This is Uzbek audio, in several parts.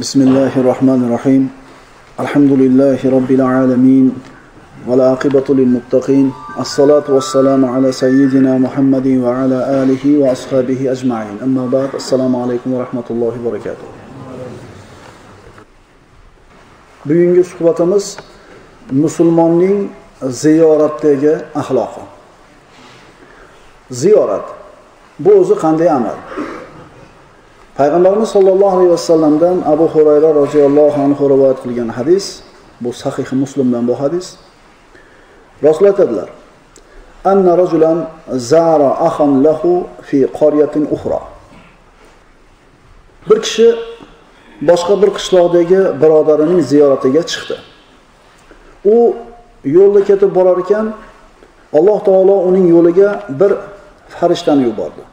بسم الله الرحمن الرحيم الحمد لله رب العالمين والعاقبة للمتقين الصلاة والسلام على سيدنا محمد وعلى آله وأصحابه أجمعين أما بعد السلام عليكم ورحمة الله وبركاته bugungi suhbatimiz musulmonning ziyoratdagi axloqi ziyorat bu o'zi qanday amal Payg'ambarimiz sollallohu alayhi vasallamdan abu hurayra roziyallohu anhu rivoyat qilgan hadis bu sahih muslimdan bu hadis rasul aytadilar. Anna rajulan zara ahan lahu fi qaryatin ukhra. Bir kishi boshqa bir qishloqdagi birodarining ziyoratiga chiqdi. U yo'lda ketib borar ekan alloh taolo uning yo'liga bir farishtani yubordi.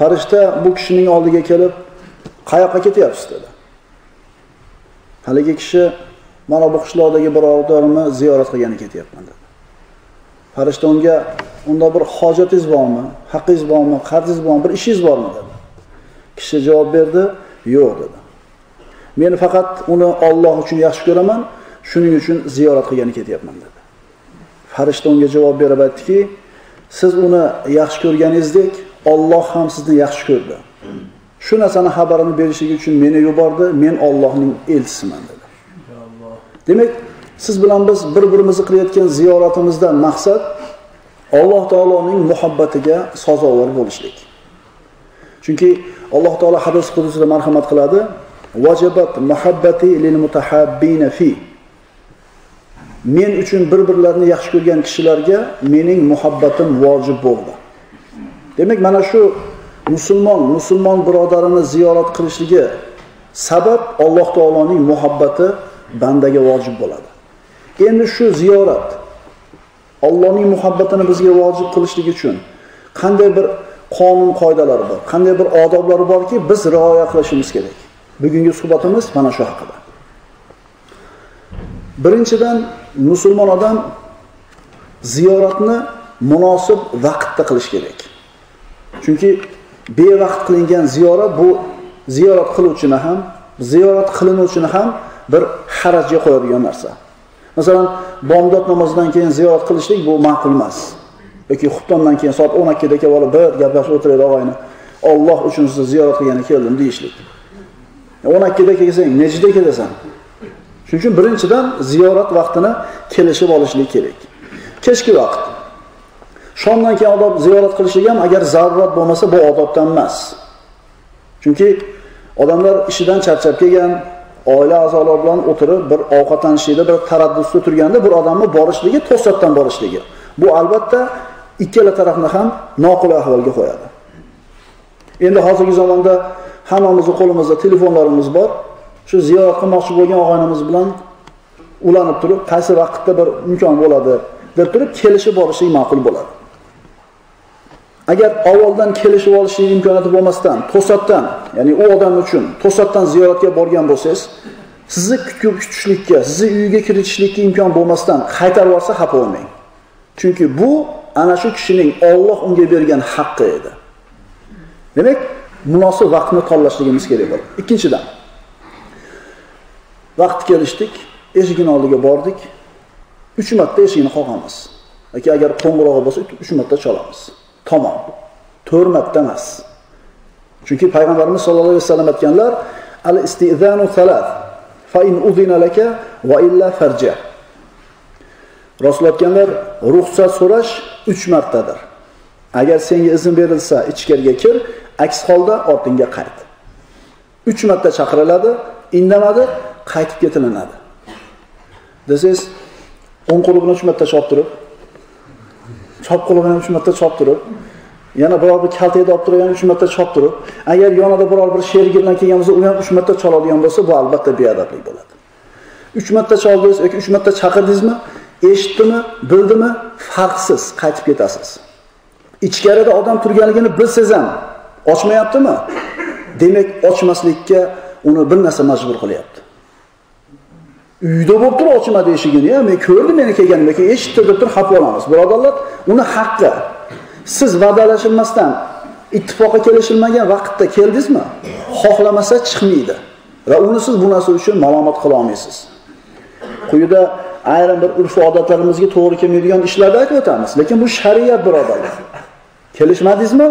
Farishta bu kishining oldiga kelib qayoqqa ketyapsiz dedi. Haligi kishi mana bu qishloqdagi birodarimni ziyorat qilgani ketyapman dedi. Farishta unga unda bir hojatingiz bormi haqqingiz bormi qarzingiz bormi bir ishingiz bormi? dedi. Kishi javob berdi yo'q dedi. Men faqat uni Alloh uchun yaxshi ko'raman shuning uchun ziyorat qilgani ketyapman dedi. Farishta unga javob berib aytdiki siz uni yaxshi ko'rganingizdek Alloh ham sizni yaxshi ko'rdi. Shu narsani xabarini berishligi uchun meni yubordi men Allohning elchisiman dedi. Demak siz bilan biz bir birimizni qilayotgan ziyoratimizdan maqsad alloh taoloning muhabbatiga sazovor bo'lishlik. Chunki alloh taolo hadis qudusida marhamat qiladi "Vajibat muhabbati lil mutahabbina fi. Men uchun bir birlarini yaxshi ko'rgan kishilarga mening muhabbatim vojib bo'ldi. Demak mana shu musulmon musulmon birodarini ziyorat qilishligi sabab alloh taoloning muhabbati bandaga vojib bo'ladi. Endi shu ziyorat Allohning muhabbatini bizga vojib qilishlik uchun qanday bir qonun qoidalari bor qanday bir odoblar borki biz rioya qilishimiz kerak. Bugungi suhbatimiz mana shu haqida. Birinchidan musulmon odam ziyoratni munosib vaqtda qilish kerak. Chunki bevaqt qilingan ziyorat bu ziyorat qiluvchini ham ziyorat qilinuvchini ham bir harajga qo'yadigan narsa. Masalan bomdod namozidan keyin ziyorat qilishlik bu ma'qul emas. Yoki xuftondan keyin soat o'n ikkida kelib olib bir gaplashib o'tiraylik og'ayni. Olloh uchun sizni ziyorat qilgani keldim deyishlik. o'n ikkida kelsang nechida kelasan? Shuning uchun birinchidan ziyorat vaqtini kelishib olishlik kerak. Kechki vaqt. Shomdan keyin odob ziyorat qilishlik ham agar zarurat bo'lmasa bu odobdan emas. Chunki odamlar ishidan charchab kelgan oila a'zolari bilan o'tirib bir ovqatlanishlikda bir taraddusda turganda bir odamni borishligi to'satdan borishligi. Bu albatta ikkala tarafni ham noqulay ahvolga qo'yadi. Endi hozirgi zamonda hammamizni qo'limizda telefonlarimiz bor. Shu ziyorat qilmoqchi bo'lgan og'aynimiz bilan ulanib turib qaysi vaqtda bir imkon bo'ladi deb turib kelishib borishlik ma'qul bo'ladi. Agar avvaldan kelishib olishlik imkoniyati bo'lmasdan to'satdan ya'ni u odam uchun to'satdan ziyoratga borgan bo'lsangiz sizni kutib kutishlikka sizni uyiga kiritishlikka imkon bo'lmasdan qaytarib yuborsa xafa bo'lmang. Chunki bu ana shu kishining Alloh unga bergan haqqi edi. Demak munosib vaqtni tanlashligimiz kerak bo'ladi ikkinchidan vaqt kelishdik eshigini oldiga bordik. Uch marta eshikni qoqamiz yoki agar qo'ng'irog'i bo'lsa uch marta chalamiz. Tamom. To'rt marta emas. Chunki payg'ambarimiz sollallohu alayhi vasallam aytganlar al istizanu salat fa in uzina laka va illa farja rasul aytganlar ruxsat so'rash uch martadir. Agar senga izn berilsa ichkariga kir aks holda ortingga qayt. Uch marta chaqiriladi indamadi qaytib ketilinadi. Desangiz o'ng qo'li bilan uch marta chop turib chop qo'li bilan uch marta chop turib yana biror bir kaltakda olib turib uch marta chop turib agar yonida biror bir sherigi bilan kelgan bo'lsa u ham uch marta choladigan bo'lsa bu albatta beadablik bo'ladi. Uch marta choldingiz yoki uch marta chaqirdingizmi eshitdimi bildimi farqsiz qaytib ketasiz. Ichkarida odam turganligini bilsangiz ham ochmayaptimi? Demak ochmaslikka uni bir narsa majbur qilyapti. Uyda bo'lib turib ochmadi eshigini ya men ko'rdim meni kelganimda keyin eshitdi deb turib xafa bo'lamiz birodarlar uni haqqi siz va'dalashilmasdan ittifoqqa kelishilmagan vaqtda keldingizmi xohlamasa chiqmaydi Va uni siz bu narsa uchun malomat qila olmaysiz. Quyida ayrim bir urf odatlarimizga to'g'ri kelmaydigan ishlarni aytib o'tamiz, lekin bu shariat birodarlar. Kelishmadingizmi?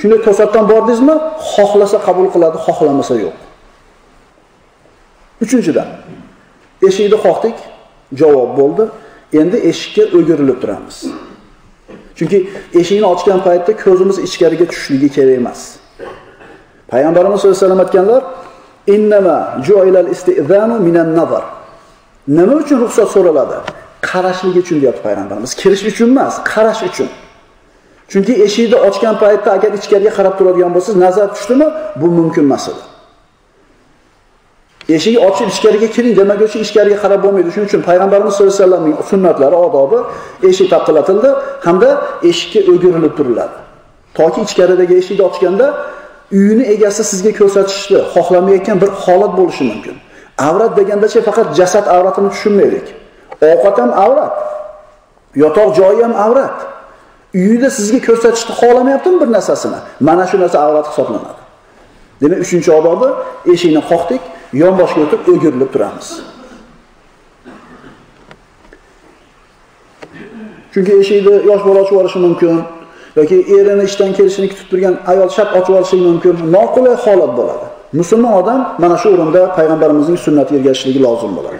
Shunday to'satdan bordingizmi? Xohlasa qabul qiladi, xohlamasa yo'q. Uchinchidan, eshikni qoqdik, javob bo'ldi. Endi eshikka o'girilib turamiz. Chunki eshikni ochgan paytda ko'zimiz ichkariga tushishligi kerak emas. Payg'ambarimiz sollallohu alayhi vasallam aytganlar, "Innama ju'ilal istizanu minan nazar." Nima uchun ruxsat so'raladi? Qarashlik uchun deyapti payg'ambarimiz. Kirish uchun emas, qarash uchun. Chunki eshikni ochgan paytda agar ichkariga qarab turadigan bo'lsangiz, nazar tushdimi, bu mumkin emas edi. Eshik ochib ichkariga kiring demaguncha ichkariga qarab bo'lmaydi. Shuning uchun payg'ambarimiz sollallohu alayhi vasallamning sunnatlari, odobi eshik taqillatildi hamda eshikka o'girilib turiladi. Toki ichkaridagi eshikni ochganda uyini egasi sizga ko'rsatishni xohlamayotgan bir holat bo'lishi mumkin. Avrat degandacha faqat jasad avratini tushunmaylik. Ovqat ham avrat. Yotoq joyi ham avrat. Uyida sizga ko'rsatishni xohlamayaptimi bir narsasini? Mana shu narsa avrat hisoblanadi. Demak, 3-odobi eshikni qoqdik, yonboshga o'tib o'girilib turamiz. Chunki eshikni yosh bola ochib yuborishi mumkin yoki erini ishdan kelishini kutib turgan ayol shart ochib yuborishi mumkin, noqulay holat bo'ladi. Musulmon odam mana shu o'rinda payg'ambarimizning sunnatiga ergashishligi lozim bo'ladi.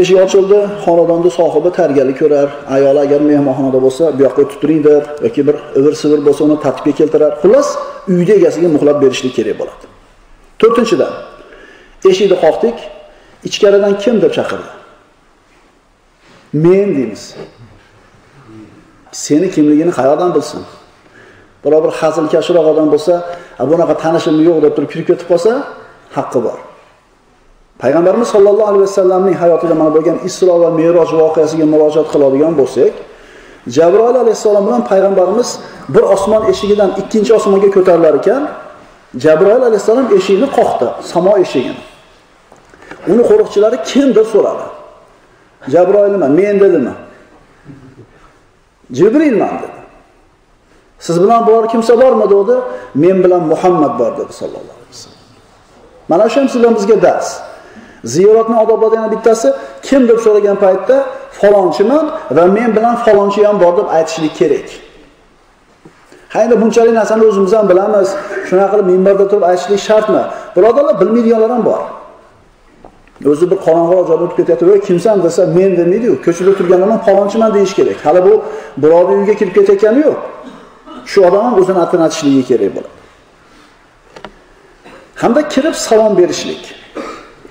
Eshik ochildi, xonadonda sohibi tarbiyali ko'rar, ayol agar mehmonxonada bo'lsa, bu yoqqa o'tib turing deb yoki bir ivir-sivir bo'lsa uni tartibga keltirar. Xullas, uyni egasiga muhlat berishlik kerak bo'ladi. To'rtinchidan, eshikni qoqdik, ichkaridan kim deb chaqirdi? Men deymiz. Seni kimligini qayerdan bilsin? Biror bir hazilkashroq odam bo'lsa, bunaqa tanishim yo'q deb turib kirib ketib qolsa, haqqi bor. Payg'ambarimiz sollallohu alayhi vasallamning hayotida mana bo'lgan Isro va Me'roj voqeasiga murojaat qiladigan bo'lsak, Jabroil alayhissalom bilan payg'ambarimiz bir osmon eshigidan ikkinchi osmonga ko'tarilar ekan, Jabroil alayhissalom eshikni qoqdi, samo eshigini. Uni qo'riqchilari kim deb so'radi. Jabroilman, men dedimi? Jibrilman dedi. Siz bilan biror kimsa bormi dedi? Men bilan Muhammad bor dedi sallallohu alayhi vasallam. Mana shu ham sizlar bizga dars. Ziyoratni odoblaridan yana bittasi kim deb so'ragan paytda falonchiman va men bilan falonchi ham bor deb aytishlik kerak. Hayda bunchalik narsani o'zimiz ham bilamiz. Shunaqa qilib minbarda turib aytishlik shartmi? Birodarlar, bilmaydiganlar ham bor. O'zi bir qorong'i joyda o'tib ketyapti, "Voy, kimsan?" desa, "Men" demaydi-ku. Ko'chada turganlardan palonchiman deyish kerak. Hali bu birovning uyiga kirib ketayotgani yo'q. Shu odam ham o'zini atini aytishligi kerak bo'ladi. Hamda kirib salom berishlik.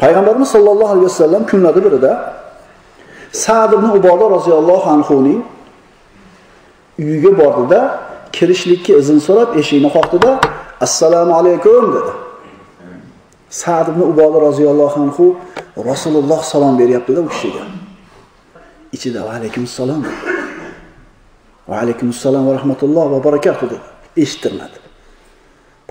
Payg'ambarimiz sollallohu alayhi vasallam kunlarda birida Sa'd ibn Uboda roziyallohu anhu ning uyiga bordida, kirishlikka izn so'rab eshikni qoqdida, "Assalomu alaykum" dedi. Sa'd ibn Uboda roziyallohu anhu Rasululloh salom beryaptida u kishiga. Ichida "Va alaykum assalom" "Va alaykum assalom va rahmatulloh va barakotuh" dedi. Eshittirmadi.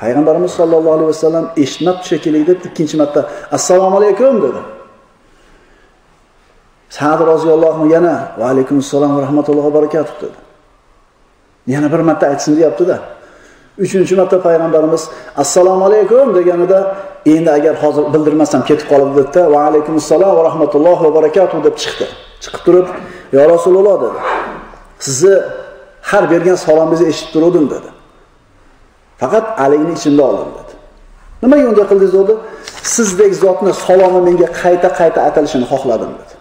Payg'ambarimiz sollallohu alayhi vasallam eshitmabdi shekilli deb ikkinchi marta assalomu alaykum dedi. Sa'd roziyallohu anhu yana va alaykum assalom va rahmatullohi va barakatuh dedi. Yana bir marta aytsin deyapti-da. Uchinchi marta payg'ambarimiz assalomu alaykum deganida endi agar hozir bildirmasam ketib qoladi dedi va alaykum assalom va rahmatullohi va barakatuh deb chiqdi. Chiqib turib, yo Rasululloh" dedi. "Sizni har bergan salomingizni eshitib turdim" dedi. Faqat aligini ichimda oldim dedi. Nimaga unday qildingiz dedi? Sizdek zotni salomi menga qayta-qayta atalishini xohladim dedi.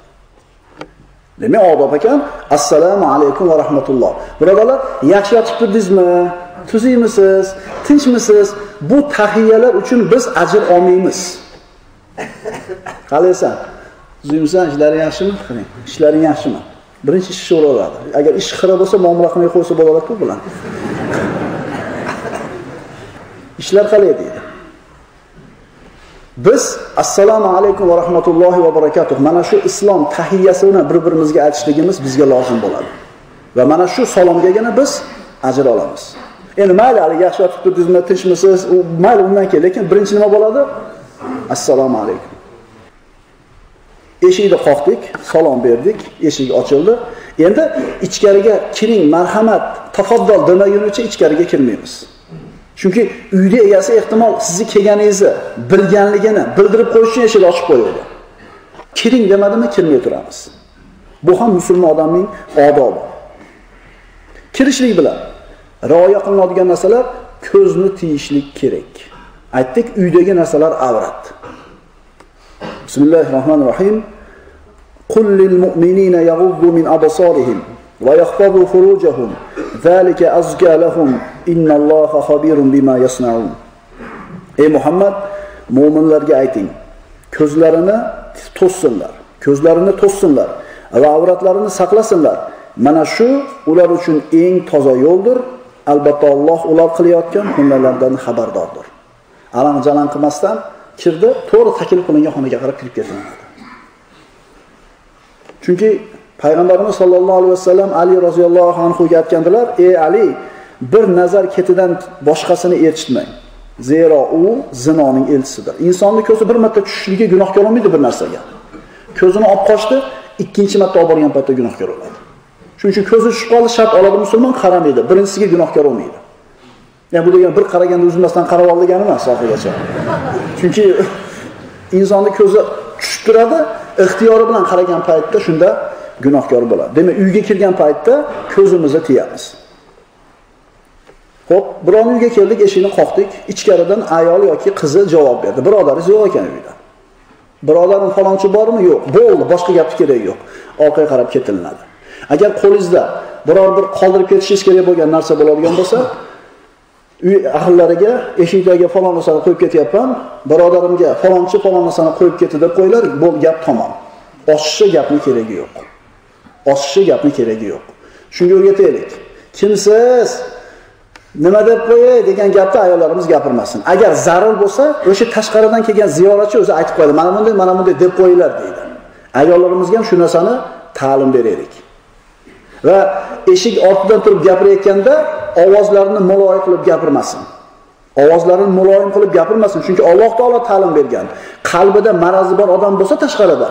Demak, odob ekan, assalomu alaykum va rahmatulloh. Birodarlar, yaxshi yotib turdingizmi? Tuziymisiz? Tinchmisiz? Bu tahiyalar uchun biz ajr olmaymiz. Qalaysan? Tuzimsan, ishlaring yaxshimi? Qiling. Ishlaring yaxshimi? Birinchi ish so'raladi. Agar ish xira bo'lsa, muomala qilmay qo'ysa bo'ladi-ku bilan. ishlar qalay deydi. Biz assalomu alaykum va rahmatullohi va barakatuh. Mana shu islom tahiyyasini bir-birimizga aytishligimiz bizga lozim bo'ladi. Va mana shu salomgagina biz ajr olamiz. Endi mayli, hali yaxshi yotib turdingizmi, tinchmisiz? U mayli undan keyin, lekin birinchi nima bo'ladi? Assalomu alaykum. Eshikni qoqdik, salom berdik, eshik ochildi. Endi ichkariga kiring, marhamat, tafaddal demagunicha ichkariga kirmaymiz. Chunki uyda egasi ehtimol sizni kelganingizni bilganligini bildirib qo'yish uchun eshikni ochib qo'yadi. Kiring demadimi, kirmay turamiz. Bu ham musulmon odamning odobi. Kirishlik bilan rioya qilinadigan narsalar ko'zni tiyishlik kerak. Aytdik, uydagi narsalar avrat. Bismillahirrohmanirrohim. Qul lil mu'minina yaghuddu min absarihim va فروجهم ذلك Zalika azka lahum. Innalloha خبير bima yasnaun. Ey Muhammad, mu'minlarga ayting, ko'zlarini to'ssinlar, ko'zlarini to'ssinlar va avratlarini saqlasinlar. Mana shu ular uchun eng toza yo'ldir. Albatta Alloh ular qilayotgan hunarlardan xabardordir. Alang jalan qilmasdan kirdi, to'g'ri taklif qilingan xonaga qarab kirib ketaveradi. Chunki payg'ambarimiz sollallohu alayhi vasallam Ali roziyallohu anhuga aytgandilar: "Ey Ali, bir nazar ketidan boshqasini ertishtmang Zero u zinoning elchisidir. insonni ko'zi bir marta tushishligi gunohkor olmaydi bir narsaga. Ko'zini olib qochdi, ikkinchi marta olib borgan paytda gunohkor bo'ladi. Shuning uchun ko'zi tushib qoldi, shart oladi musulmon qaramaydi. Birinchisiga gunohkor bo'lmaydi Ya'ni bu degan bir qaraganda uzilmasdan qarab ol degani emas oxirigacha. Chunki insonni ko'zi tushib turadi, ixtiyori bilan qaragan paytda shunda gunohkor bo'ladi. Demak, uyga kirgan paytda ko'zimizni tiyamiz. Xo'p, biron uyga keldik, eshikni qoqdik, ichkaridan ayol yoki qizi javob berdi. Birodaringiz yo'q ekan uyda. Birodarim falonchi bormi? Yo'q. Bo'ldi, boshqa gapni keragi yo'q. Orqaga qarab ketilinadi. Agar qo'lingizda biror bir qoldirib ketishingiz kerak bo'lgan narsa bo'ladigan bo'lsa, uy ahllariga eshikdagi falon narsani qo'yib ketyapman, birodarimga falonchi falon narsani qo'yib ketdi deb qo'yinglar, bu gap tamom. Oshiqcha gapni keragi yo'q. Oshishi gapni keragi yo'q. Shunga o'rgataylik. Kimsiz? Nima deb qo'yay degan gapni ayollarimiz gapirmasin. Agar zarur bo'lsa, o'sha tashqaridan kelgan ziyoratchi o'zi aytib qo'yadi. Mana bunday, mana bunday deb qo'yinglar deydi. Ayollarimizga ham shu narsani ta'lim beraylik. Va eshik ortidan turib gapirayotganda ovozlarini muloyim qilib gapirmasin. Ovozlarini muloyim qilib gapirmasin, chunki Alloh taolo ta'lim bergan. Qalbida marazi bor odam bo'lsa tashqarida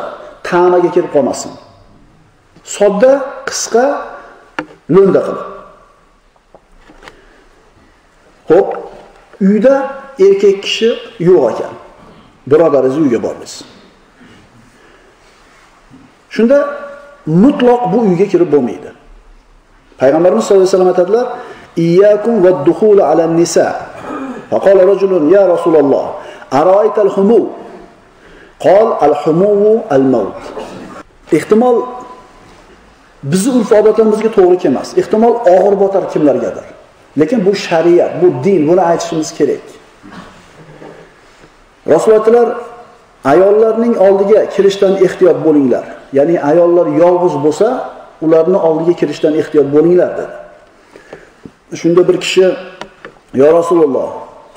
ta'maga kirib qolmasin. Sodda, qisqa, lo'nda qilib. ho'p uyda erkak kishi yo'q ekan. Birodaringiz uyga borsiz. Shunda mutlaq bu uyga kirib bo'lmaydi. Payg'ambarimiz sollallohu alayhi vasallam aytadilar: "Iyyakum vad-dukhul ala nisa." فقال rajulun ya Rasululloh, الله أرأيت الحمو قال al-humu al-maut. Ehtimol bizni urf odatlarimizga to'g'ri kelmas. Ehtimol og'ir botar kimlargadir. Lekin bu shariat, bu din, buni aytishimiz kerak. Rasulullohlar ayollarning oldiga kirishdan ehtiyot bo'linglar. Ya'ni ayollar yolg'iz bo'lsa, ularni oldiga kirishdan ehtiyot bo'linglar dedi. Shunda bir kishi "Ya Rasululloh,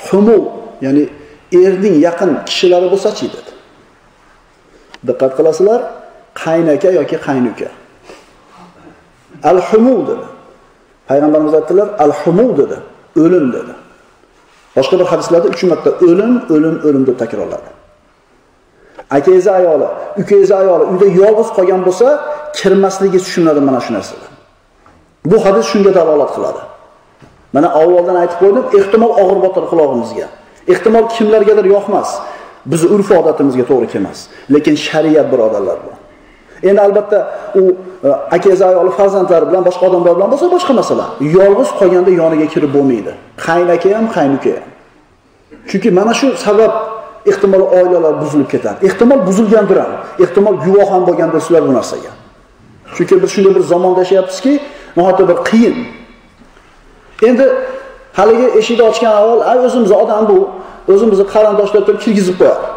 humu, ya'ni erning yaqin kishilari bo'lsa-chi?" dedi. Diqqat qilasizlar, qaynaka yoki qaynuka. Al-humu dedi. Payg'ambarimiz aytdilar, al-humu dedi, o'lim dedi. Boshqa bir hadislarda 3 marta o'lim, o'lim, o'lim deb takrorladi. akangizni ayoli, ukangiz ayoli uyda yolg'iz qolgan bo'lsa, kirmasligi tushuniladi mana shu narsalar. Bu hadis shunga dalolat qiladi. Mana avvaldan aytib qo'ydim, ehtimol og'ir botar qulog'imizga. Ehtimol kimlargadir yoqmas. Bizni urf odatimizga to'g'ri kelmas. Lekin shariat birodarlar bu. Endi albatta u e, akasi ayoli farzandlari bilan boshqa odamlar bilan bo'lsa boshqa masala. Yolg'iz qolganda yoniga kirib bo'lmaydi. Qaynaka ham, qaynuka ham. Chunki mana shu sabab ehtimol oilalar buzilib ketadi. Ehtimol buzilgandir ham. Ehtimol guvoh ham bo'lgandir sizlar bu narsaga. Chunki biz shunday bir zamonda yashayapmizki, nihoyatda bir qiyin. Endi haligi eshikni ochgan avval, "Ay odam bu, o'zimizni qarindoshlar turib kirgizib qo'yadi."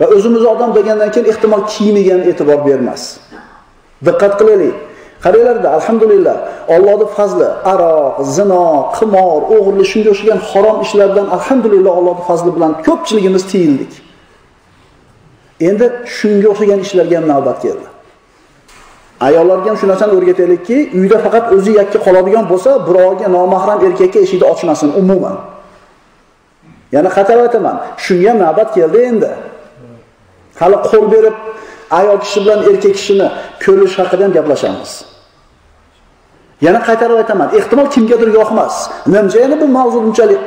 Va o'zimiz odam degandan keyin ehtimol kiyimiga ham e'tibor bermas. Diqqat qilaylik. Qaranglarda, alhamdulillah, Allohning fazli, aroq, zino, qimor, o'g'irlik shunga o'xshagan harom ishlardan alhamdulillah Allohning fazli bilan ko'pchiligimiz tiyildik. Endi shunga o'xshagan ishlarga ham navbat keldi. Ayollarga ham shu narsani o'rgataylikki, uyda faqat o'zi yakka qoladigan bo'lsa, birovga nomahram erkakka eshikni ochmasin umuman. Yana qaytarib aytaman, shunga navbat keldi endi. Hali qo'l berib ayol kishi bilan erkak kishini ko'rish haqida ham gaplashamiz. Yana qaytarib aytaman, ehtimol kimgadir yoqmas. Nimcha yana bu mavzu bunchalik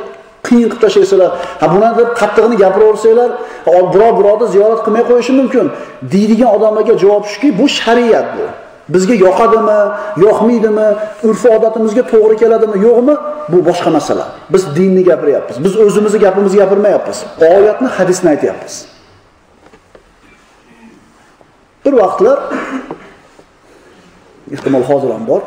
qiyin qilib tashlaysizlar. Ha buni deb qattig'ini gapiraversanglar, biror birovni ziyorat qilmay qo'yishi mumkin. deydigan odamlarga javob shuki, bu shariat bu. Bizga yoqadimi, yoqmaydimi, urf odatimizga to'g'ri keladimi, yo'qmi? Bu boshqa masala. Biz dinni gapiryapmiz. Biz o'zimizni gapimizni gapirmayapmiz. Oyatni, hadisni aytyapmiz. Bir vaqtlar ehtimol hozir ham bor.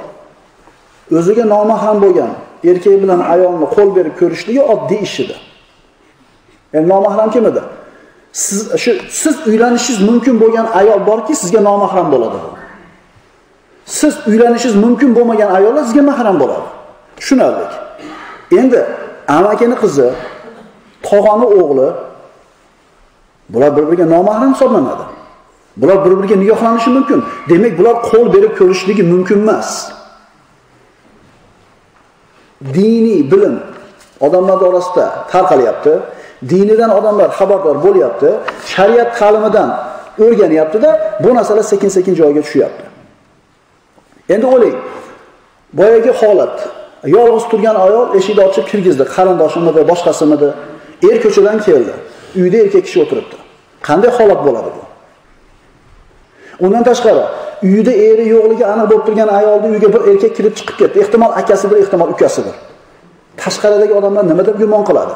O'ziga nomahram bo'lgan erkak bilan ayolni qo'l berib ko'rishligi oddiy ish edi. Ya'ni nomahram kim edi? Siz shu siz uylanishingiz mumkin bo'lgan ayol borki, sizga nomahram bo'ladi. Siz uylanishingiz mumkin bo'lmagan ayollar sizga mahram bo'ladi. Tushunarlik. Endi amakini qizi, tog'ani o'g'li bular bir-biriga nomahram hisoblanadi. Bular bir-biriga nigohlanishi mumkin. Demak, bular qo'l berib ko'rishligi mumkin emas. Diniy bilim odamlar orasida tarqalyapti. Dinidan odamlar xabardor bo'lyapti. Shariat ta'limidan o'rganyapti-da, bu narsalar sekin-sekin joyiga tushyapti. Endi o'ylang. Boyagi holat, yolg'iz turgan ayol eshikni ochib kirgizdi, qarindoshimidi, boshqasimidi? Er ko'chadan keldi. Uyda erkak kishi o'tiribdi. Qanday holat bo'ladi bu? Undan tashqari, uyida eri yo'qligi aniq bo'lib turgan ayolning uyiga bir erkak kirib chiqib ketdi. Ehtimol akasidir, ehtimol ukasidir. Tashqaridagi odamlar nima deb gumon qiladi?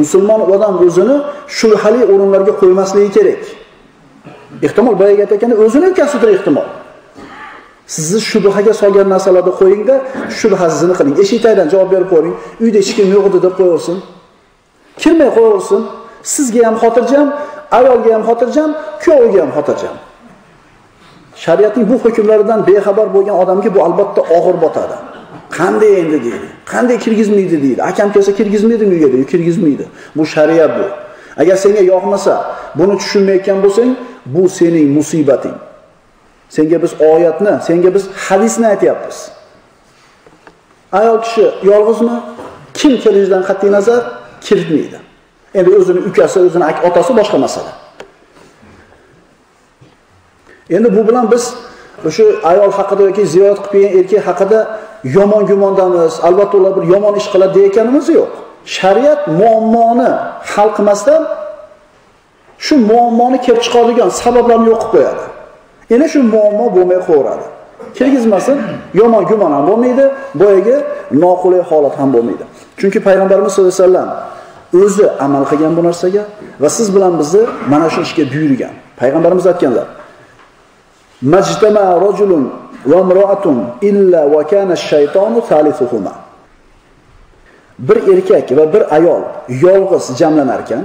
Musulmon odam o'zini shubhali o'rinlarga qo'ymasligi kerak. Ehtimol boyaga aytganda o'zini ukasidir ehtimol. Sizni shubhaga solgan narsalarni qo'yingda, shubhasizini qiling. Eshik javob berib ko'ring. Uyda hech kim yo'q edi deb qo'yaversin. Kirmay qo'yaversin. Sizga ham xotirjam, ayolga ham xotirjam, kuyoviga ham xotirjam. Shariatning bu hukmlaridan bexabar bo'lgan odamga bu albatta og'ir botadi. Qanday endi deydi? Qanday kirgizmaydi deydi. Akam kelsa kirgizmaydimi uyga deydi, kirgizmaydi. Bu shariat bu. Agar senga yoqmasa, buni tushunmayotgan bo'lsang, bu sening musibating. Senga biz oyatni, senga biz hadisni aytyapmiz. Ayol kishi yolg'izmi? Kim kelishidan qat'iy nazar kiritmaydi. Endi o'zini ukasi, o'zini otasi boshqa masala. Endi bu bilan biz o'sha ayol haqida yoki ziyorat qilib kelgan erkak haqida yomon gumondamiz, albatta ular bir yomon ish qiladi deyotganimiz yo'q. Shariat muammoni hal qilmasdan shu muammoni kelib chiqadigan sabablarni yo'q qilib qo'yadi. Endi shu muammo bo'lmay qolaveradi. Kirgizmasin, yomon gumon ham bo'lmaydi, boyagi noqulay holat ham bo'lmaydi. Chunki payg'ambarimiz sollallohu alayhi vasallam o'zi amal qilgan bu narsaga va siz bilan bizni mana shu ishga buyurgan. Payg'ambarimiz aytganlar: Majtama rajulun va imro'atun illa va kana ash-shaytonu salisuhuma Bir erkak va bir ayol yolg'iz jamlanar ekan,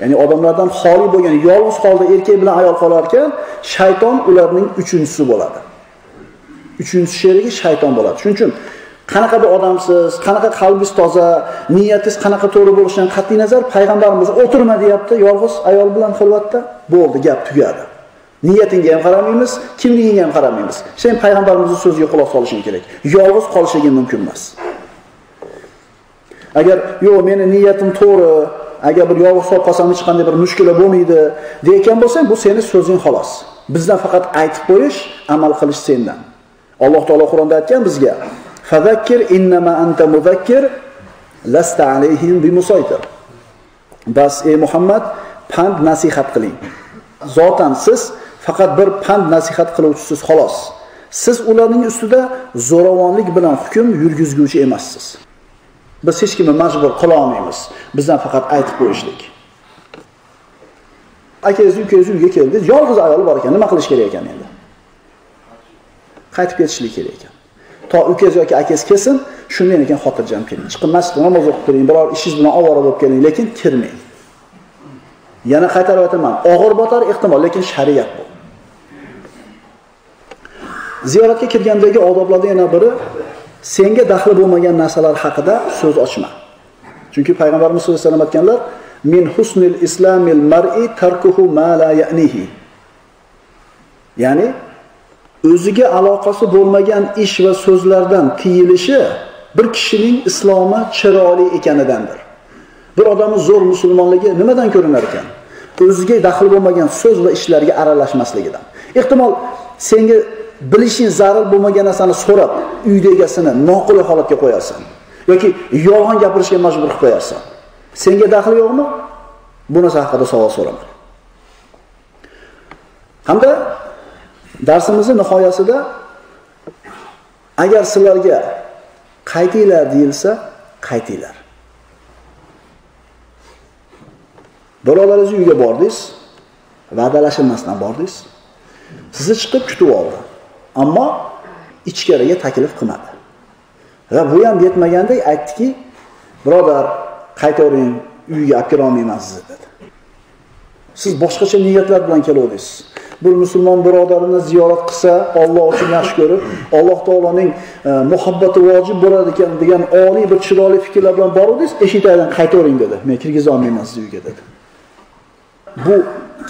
ya'ni odamlardan xoli bo'lgan yolg'iz holda erkak bilan ayol qolar ekan, shayton ularning uchinchisi bo'ladi. Uchinchi sherigi shayton bo'ladi. Shuning uchun qanaqa bir odamsiz, qanaqa qalbingiz toza, niyatingiz qanaqa to'g'ri bo'lishidan qat'iy nazar payg'ambarimiz o'tirma deyapti, yolg'iz ayol bilan xilvatda, bo'ldi, gap tugadi. Niyatingga ham qaramaymiz, kimligingga ham qaramaymiz. Sen payg'ambarimizning so'ziga quloq solishing kerak. Yolg'iz qolishliging mumkin emas. Agar yo'q, meni niyatim to'g'ri, agar bir yolg'iz qolib qolsam hech qanday bir mushkula bo'lmaydi deyotgan bo'lsang, bu seni so'zing xolos. Bizdan faqat aytib qo'yish, amal qilish sendan. Alloh taolo Qur'onda aytgan bizga: fadakkir innama anta muzakkir, lasta alayhim bimusaytir." Bas ey Muhammad, pand nasihat qiling. Zotan siz faqat bir pand nasihat qiluvchisiz xolos. Siz ularning ustida zo'ravonlik bilan hukm yurgizguvchi emassiz. Biz hech kimni majbur qila olmaymiz. Bizdan faqat aytib qo'yishlik. akangizni ukangizni uyiga keldi, yolg'iz ayol bor ekan, nima qilish kerak ekan endi? Qaytib ketishlik kerak ekan. To ukangiz yoki akangiz kelsin, shundan ekan xotirjam keling. Chiqib masjidda namoz o'qib turing, biror ishingiz bilan ovora bo'lib keling, lekin kirmang. Yana qaytarib aytaman, og'ir botar ehtimol, lekin shariat bu. Ziyoratga kirgandagi odoblardan yana biri senga daxli bo'lmagan narsalar haqida so'z ochma. Chunki payg'ambarimiz sollallohu alayhi vasallam aytganlar: "Min husnil islamil mar'i tarkuhu ma la ya'nihi." Ya'ni o'ziga aloqasi bo'lmagan ish va so'zlardan tiyilishi bir kishining islomi chiroyli ekanidandir. Bir odamning zo'r musulmonligi nimadan ko'rinar ekan? O'ziga daxli bo'lmagan so'z va ishlarga aralashmasligidan. Ehtimol senga bilishing zarur bo'lmagan narsani so'rab uyni egasini noqulay holatga qo'yasan yoki yolg'on gapirishga majbur qilib qo'yasan senga daxli yo'qmi? Bu narsa haqida savol so'rama hamda darsimizni nihoyasida agar sizlarga qaytinglar deyilsa qaytinglar. Birodaringiz uyiga bordingiz va'dalashilmasdan bordingiz. Sizni chiqib kutib oldi. Ammo ichkariga taklif qilmadi. Va bu ham yetmagandek aytdiki birodar qaytavering uyga olib kelolmayman sizni dedi. Siz boshqacha niyatlar bilan keluvdingiz bir musulmon birodarini ziyorat qilsa Alloh uchun yaxshi ko'rib alloh taoloning e, muhabbati vojib bo'ladi ekan degan oliy bir chiroyli fikrlar bilan boruvdingiz eshik tagidan qaytavering dedi. Men kirgiza olmayman sizni uyga dedi. Bu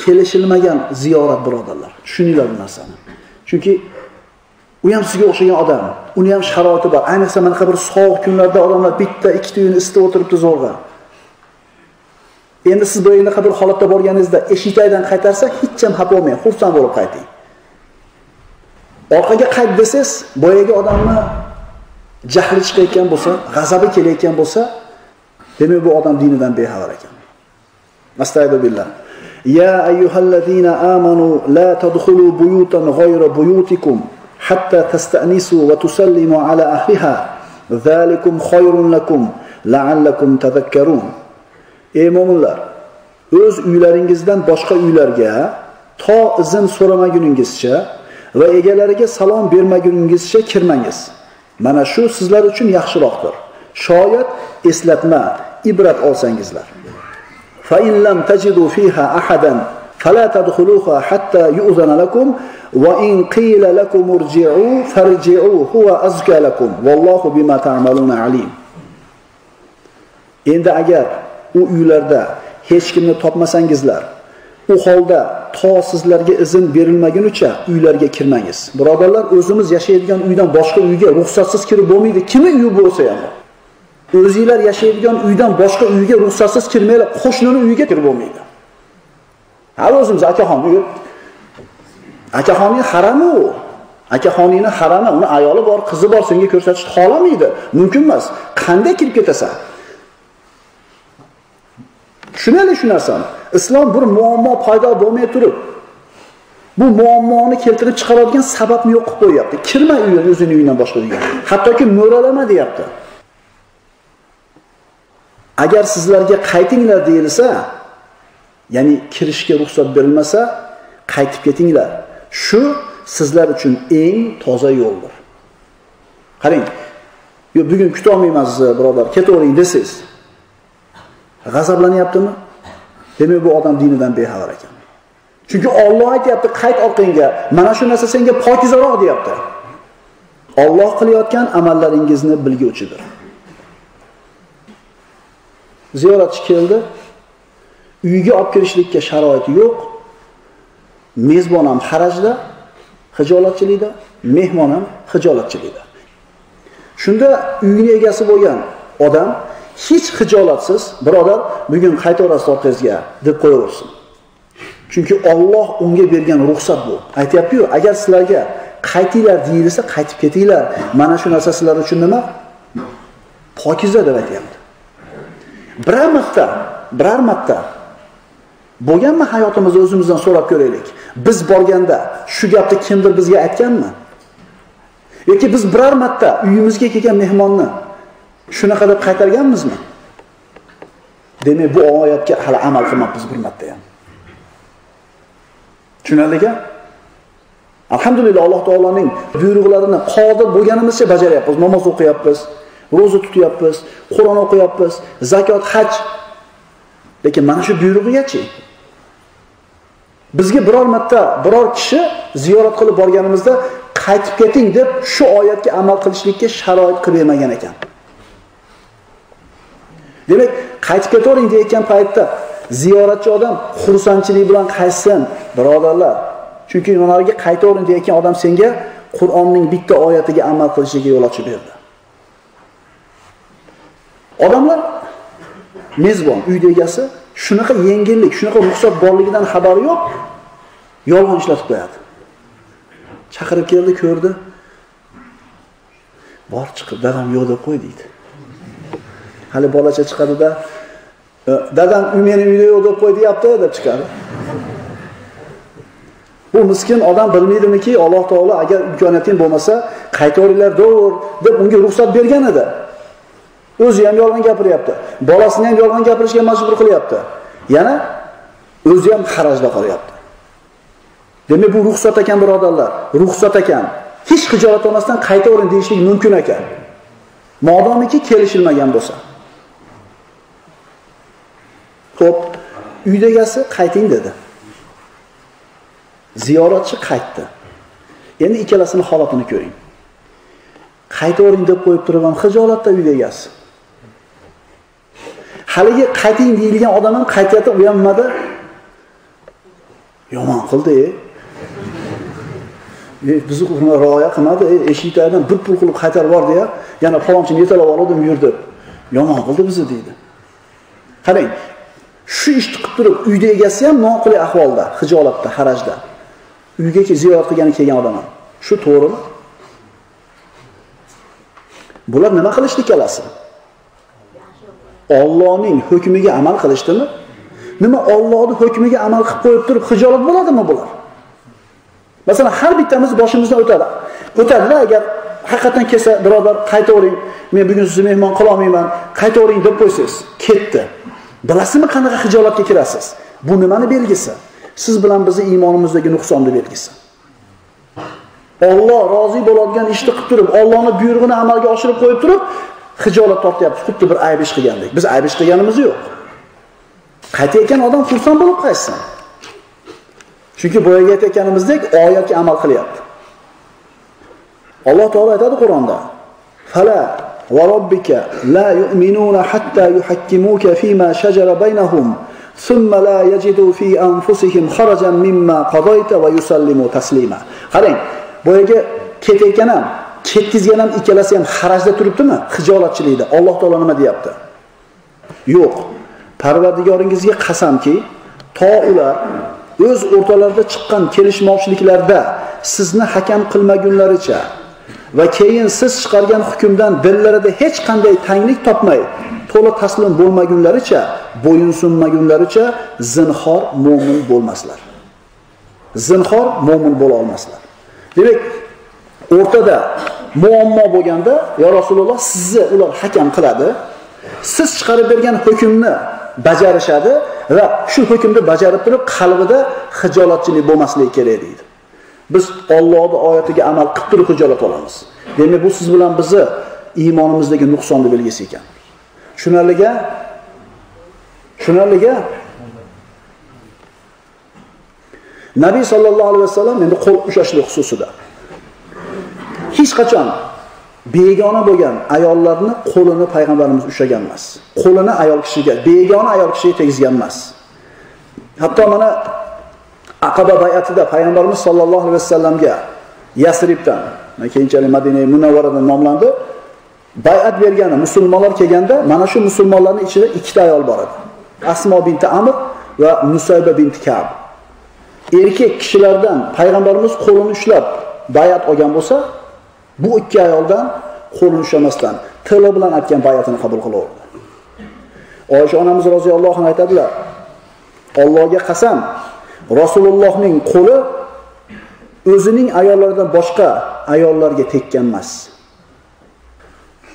kelishilmagan ziyorat birodarlar. Tushuninglar bu narsani. Chunki u ham sizga o'xshagan odam. Uni ham sharoiti bor. Ayniqsa manaqa bir sovuq kunlarda odamlar bitta ikkita uyni isitib o'tiribdi zo'rg'a. Endi siz bunaqa bir holatda borganingizda eshikdan qaytarsa hech ham xafa bo'lmang xursand bo'lib qayting. Orqaga qayt desangiz boyagi odamni jahli chiqayotgan bo'lsa g'azabi kelayotgan bo'lsa demak bu odam dinidan bexabar ekan. Astag'firullah ya ayyuhallazina amanu la tadkhulu buyutan ghayra buyutikum. بيوتكم tasta'nisu تستأنسوا tusallimu ala ahliha zalikum khayrun lakum la'allakum tadhakkarun. Ey mo'minlar o'z uylaringizdan boshqa uylarga to izn so'ramaguningizcha va egalariga salom bermaguningizcha kirmangiz. Mana shu sizlar uchun yaxshiroqdir. Shoyat eslatma ibrat olsangizlar. Fa in lam tajidu fiha ahadan fala tadkhuluha hatta yu'zana lakum va in qila lakum irji'u farji'u huwa azka lakum vallohu bima endi agar u uylarda hech kimni topmasangizlar u holda to sizlarga izn berilmagunicha uylarga kirmangiz. Birodarlar o'zimiz yashaydigan uydan boshqa uyga ruxsatsiz kirib bo'lmaydi. Kimi uyi bo'lsa ham. O'zinglar yashaydigan uydan boshqa uyga ruxsatsiz kirmanglar qo'shnini uyiga kirib bo'lmaydi. Hali o'zimiz akaxon uyi akaxonning harami u. Akaxoningni harami uni ayoli bor qizi bor senga ko'rsatishni xohlamaydi. Mumkin emas. Qanday kirib ketasan? Tushunaylik shu narsani islom bir muammo paydo bo'lmay turib bu muammoni keltirib chiqaradigan sababni yo'q qilib qo'yyapti. Kirma uyga o'zini uyingdan boshqa uyga. Hattoki mo'ralama deyapti. Agar sizlarga qaytinglar deyilsa ya'ni kirishga ruxsat berilmasa qaytib ketinglar. Shu sizlar uchun eng toza yo'ldir. Qarang yo bugun kutolmayman sizni birodar ketavering desangiz. G'azablanyaptimi? Demak bu odam dinidan bexabar ekan. Chunki Alloh aytyapti qayt orqangga mana shu narsa senga pokizaroq deyapti. Alloh qilayotgan amallaringizni bilguvchidir ziyoratchi keldi uyiga olib kirishlikka sharoiti yo'q mezbon ham harajda hijolatchilikda mehmon ham hijolatchilikda. Shunda uyni egasi bo'lgan odam hech hijolatsiz birodar bugun qaytaverasiz orqangizga deb qo'yaversin. Chunki Alloh unga bergan ruxsat bu. Aytyapti-ku agar sizlarga qaytinglar deyilsa qaytib ketinglar. Mana shu narsa sizlar uchun nima? Pokiza deb aytyapti. Biror marta biror marta bo'lganmi hayotimizda o'zimizdan so'rab ko'raylik? Biz borganda shu gapni kimdir bizga aytganmi? Yoki biz biror marta uyimizga kelgan mehmonni shunaqa deb qaytarganmizmi? Demak bu oyatga hali amal qilmabmiz bir marta ham. Tushunarlika alhamdulillah alloh taoloning buyruqlarini qodir bo'lganimizcha bajaryapmiz. Namoz o'qiyapmiz ro'za tutyapmiz qur'on o'qiyapmiz zakot haj. Lekin mana shu buyrug'igachi bizga biror marta biror kishi ziyorat qilib borganimizda qaytib keting deb shu oyatga amal qilishlikka sharoit qilib bermagan ekan Demak, qaytib ketavering deyotgan paytda ziyoratchi odam xursandchilik bilan qaytsin, birodarlar. Chunki nariga qaytavering deyotgan odam senga Qur'onning bitta oyatiga amal qilishiga yo'l ochib berdi. Odamlar mezbon, uyni egasi shunaqa yengillik, shunaqa ruxsat borligidan xabari yo'q, yolg'on ishlatib qo'yadi. chaqirib keldi ko'rdi. Bor chiqib dadam yo'q deb qo'y deydi. Hali bolacha chiqadida e, dadam meni uyda yo'q deb qo'y deyapti deb chiqadi. Bu miskin odam bilmaydimiki alloh taolo agar imkoniyating bo'lmasa qaytaveringlar do'r deb unga ruxsat bergan edi. O'zi ham yolg'on gapiryapti. Bolasini ham yolg'on gapirishga majbur qilyapti. Yana o'zi ham xarajda qolyapti. Demak bu ruxsat ekan birodarlar. Ruxsat ekan. Hech xijolat olmasdan o'rin deyishlik mumkin ekan. Modomiki kelishilmagan bo'lsa. Xo'p, uydagasi qayting dedi. Ziyoratchi qaytdi. Endi ikkalasini holatini ko'ring. Qaytavering deb qo'yib turib ham uydagasi. Haligi qayting deyilgan odam ham qaytyapti u ham nimada yomon qildi e, e bizni rioya qilmadi e, eshiklardan bir pul qilib qaytarib yubordi ya. Yana falonchini yetalab oldim yurdi. Yomon qildi bizni deydi. Qarang shu ishni qilib turib uyni egasi ham noqulay ahvolda hijolatda harajda uyga ziyorat qilgani kelgan odam ham. Shu to'g'rimi? Bular nima qilishdi ikkalasi? Allohning hukmiga amal qilishdimi? Nima Allohning hukmiga amal qilib qo'yib turib hijolat bo'ladimi bular? Masalan har bittamiz boshimizdan o'tadi. O'tadida agar haqiqatan kelsa birodar qaytavering men bugun sizni mehmon qila olmayman, qaytavering deb qo'ysiz, ketdi. Bilasizmi qanaqa hijolatga kirasiz? Bu nimani belgisi? Siz bilan bizni iymonimizdagi nuqsonni belgisi. Alloh rozi bo'ladigan ishni qilib turib, Allohning buyrug'ini amalga oshirib qo'yib turib, hijolat tortyapti, xuddi bir ayb ish qilgandek. Biz ayb ish qilganimiz yo'q. Qaytayotgan odam xursand bo'lib qaytsin. Chunki boyaga aytayotganimizdek oyatga amal qilyapti. Alloh taolo aytadi Qur'onda: "Fala va robbika la yu'minuna hatta yuhakkimuka fima shajara baynahum." ثم لا يجدوا في أنفسهم خرجا مما قضيت ويسلموا تسليما qarang boyagi ketayotgan ham ketkizgan ham ikkalasi ham harajda turibdimi? Hijolatchilikda alloh taolo nima deyapti? Yo'q. Parvardigoringizga qasamki to ular o'z o'rtalarida chiqqan kelishmovchiliklarda sizni hakam qilmagunlaricha va keyin siz chiqargan hukmdan dillarida hech qanday tanglik topmay to'la taslim bo'lmagunlaricha bo'yinsunmagunlaricha zinhor mo'min bo'lmaslar. Zinhor mo'min bo'la olmaslar. Demak o'rtada muammo bo'lganda yo rasululloh sizni ular hakam qiladi. Siz chiqarib bergan hukmni bajarishadi va shu hukmni bajarib turib qalbida hijolatchilik bo'lmasligi kerak deydi. Biz Allohning oyatiga amal qilib turib hijolat olamiz. Demak bu siz bilan bizni iymonimizdagi nuqsonni belgisi ekan. Tushunarliga tushunarliga nabiy sollallohu alayhi vasallam endi qo'l ushlashlik xususida hech qachon. Begona bo'lgan ayollarni qo'lini payg'ambarimiz ushlagan emas. Qo'lini ayol kishiga begona ayol kishiga tegizgan emas. Hatto mana aqaba bayatida payg'ambarimiz sollallohu alayhi vasallamga yasribdan keyinchalik madina munavvaradan nomlandi. Bay'at bergani musulmonlar kelganda mana shu musulmonlarning ichida ikkita ayol bor edi. Asmo binti amr va musayba binti kab. Erkak kishilardan payg'ambarimiz qo'lini ushlab bay'at olgan bo'lsa bu ikki ayoldan qo'lini ushlamasdan tili bilan aytgan bay'atini qabul qilaverdi oysha onamiz roziyallohu anhu aytadilar Allohga qasam rasulullohning qo'li o'zining ayollaridan boshqa ayollarga tekkan emas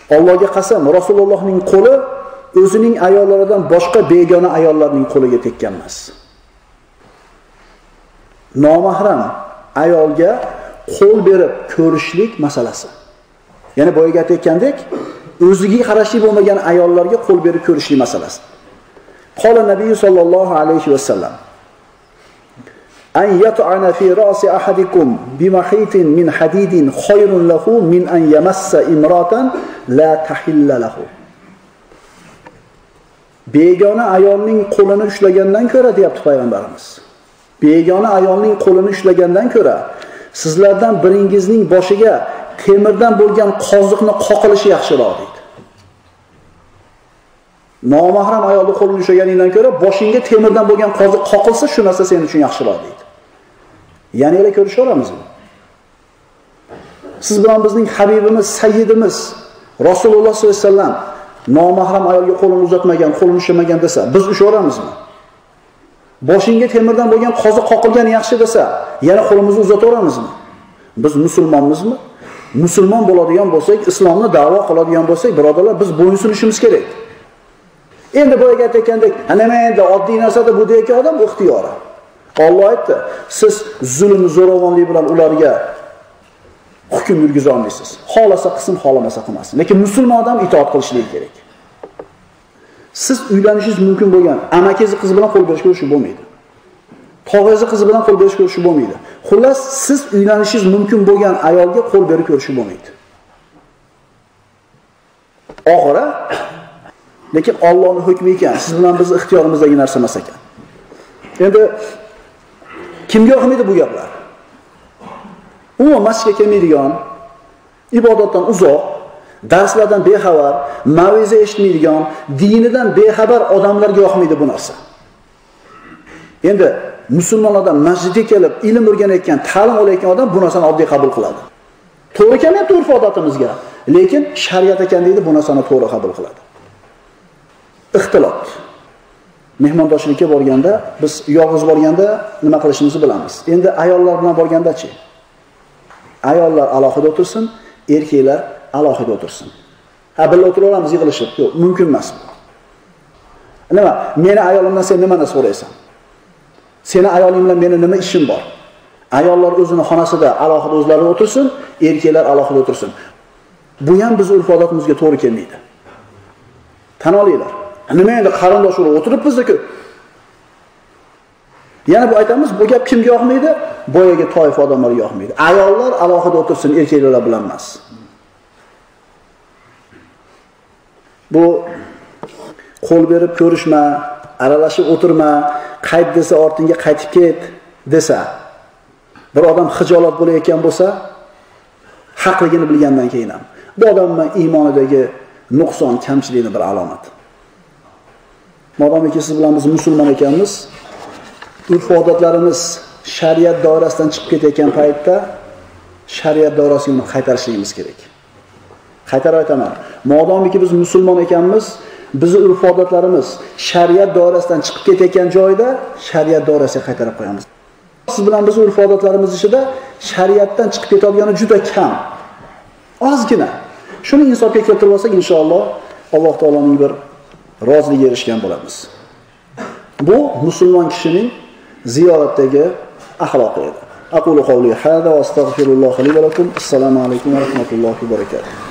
Allohga qasam, Rasulullohning qo'li o'zining ayollaridan boshqa begona ayollarning qo'liga tekkan emas. Nomahram ayolga qo'l berib ko'rishlik masalasi. yana boyaga aytgandek, o'ziga qarashli bo'lmagan ayollarga qo'l berib ko'rishlik masalasi. Qola Nabiy sallallohu alayhi vasallam an yat'ana fi ra'si ahadikum bimahitin min hadidin khayrun lahu min an yamassa imratan la tahilla lahu begona ayolning qo'lini ushlagandan ko'ra deyapti payg'ambarimiz begona ayolning qo'lini ushlagandan ko'ra sizlardan biringizning boshiga temirdan bo'lgan qoziqni qoqilishi yaxshiroq deydi nomahram ayolni qo'lini ushlaganingdan ko'ra boshingga temirdan bo'lgan qoziq qoqilsa shu narsa sen uchun yaxshiroq deydi Yana yana ko'rishaveramizmi? siz bilan bizning habibimiz, sayyidimiz Rasululloh sollallohu alayhi vasallam nomahram ayolga qo'lini uzatmagan, qo'lini ushlamagan desa, biz ushaveramizmi? Boshingga temirdan bo'lgan qoziq qoqilgani yaxshi desa, yana qo'limizni uzataveramizmi? Biz musulmonmizmi? Musulmon bo'ladigan bo'lsak, islomni da'vo qiladigan bo'lsak, birodarlar, biz bo'ysunishimiz kerak. Endi boyaga aytayotgandek nima endi oddiy narsada bu deyotgan odam ixtiyori. Alloh aytdi, siz zulm, zo'ravonlik bilan ularga hukm yurgiza olmaysiz. xohlasa qism, xohlamasa qilmasin. Lekin musulmon odam itoat qilishligi kerak. Siz uylanishingiz mumkin bo'lgan amakingiz qizi bilan qo'l berishga urushib bo'lmaydi. Tog'angiz qizi bilan qo'l berishga urushib bo'lmaydi. Xullas, siz uylanishingiz mumkin bo'lgan ayolga qo'l berib ko'rishib bo'lmaydi. Oxiri lekin Allohning hukmi ekan, siz bilan bizning ixtiyorimizdagi narsa emas ekan. Endi kimga yoqmaydi bu gaplar? umuman masjidga kelmaydigan, ibodatdan uzoq, darslardan bexabar, maviza eshitmaydigan, dinidan bexabar odamlarga yoqmaydi bu narsa. Endi musulmon odam masjidga kelib ilm o'rganayotgan, ta'lim olayotgan odam bu narsani oddiy qabul qiladi. To'g'ri kelmayapti urf odatimizga, lekin shariat ekan deydi, bu narsani to'g'ri qabul qiladi. Ixtilot. Mehmondoshlikka borganda, biz yolg'iz borganda nima qilishimizni bilamiz. Endi ayollar bilan borgandachi? ayollar alohida o'tirsin, erkaklar alohida o'tirsin. Ha, birga o'tiraveramiz yig'ilishib. Yo'q, mumkin emas. Nima? Meni ayolimdan sen nimani so'raysan? Seni ayoling bilan meni nima ishim bor? Ayollar o'zini xonasida alohida o'zlari o'tirsin, erkaklar alohida o'tirsin. Bu ham biz urf odatimizga to'g'ri kelmaydi. Tan olinglar. Nima endi qarindosh urug' o'tiribmiz-ku. Yana bu aytamiz, bu gap kimga yoqmaydi? Boyaga toifa odamlarga yoqmaydi. Ayollar alohida o'tirsin, erkaklar bilan emas. Bu qo'l berib ko'rishma, aralashib o'tirma, qayt desa ortingga qaytib ket desa, bir odam hijolat bo'layotgan bo'lsa, haqligini bilgandan keyin ham bu odamning iymonidagi nuqson, kamchilikni bir alomati. Modomiki siz bilan biz musulmon ekanmiz, urf odatlarimiz shariat doirasidan chiqib ketayotgan paytda shariat doirasiga uni qaytarishligimiz kerak. Qaytarib aytaman. Modomiki biz musulmon ekanmiz, bizni urf odatlarimiz shariat doirasidan chiqib ketayotgan joyda shariat doirasiga qaytarib qo'yamiz. Siz bilan biz urf odatlarimiz ichida shariatdan chiqib ketadigani juda kam. Ozgina. Shuni insofga keltirib olsak, inshaalloh Alloh taoloning bir roziligiga erishgan bo'lamiz. Bu musulmon kishining ziyoratdagi axloqi edi. Aqulu qawli hada va astagfirulloh li. Assalomu alaykum va rahmatullohi va barakatuh.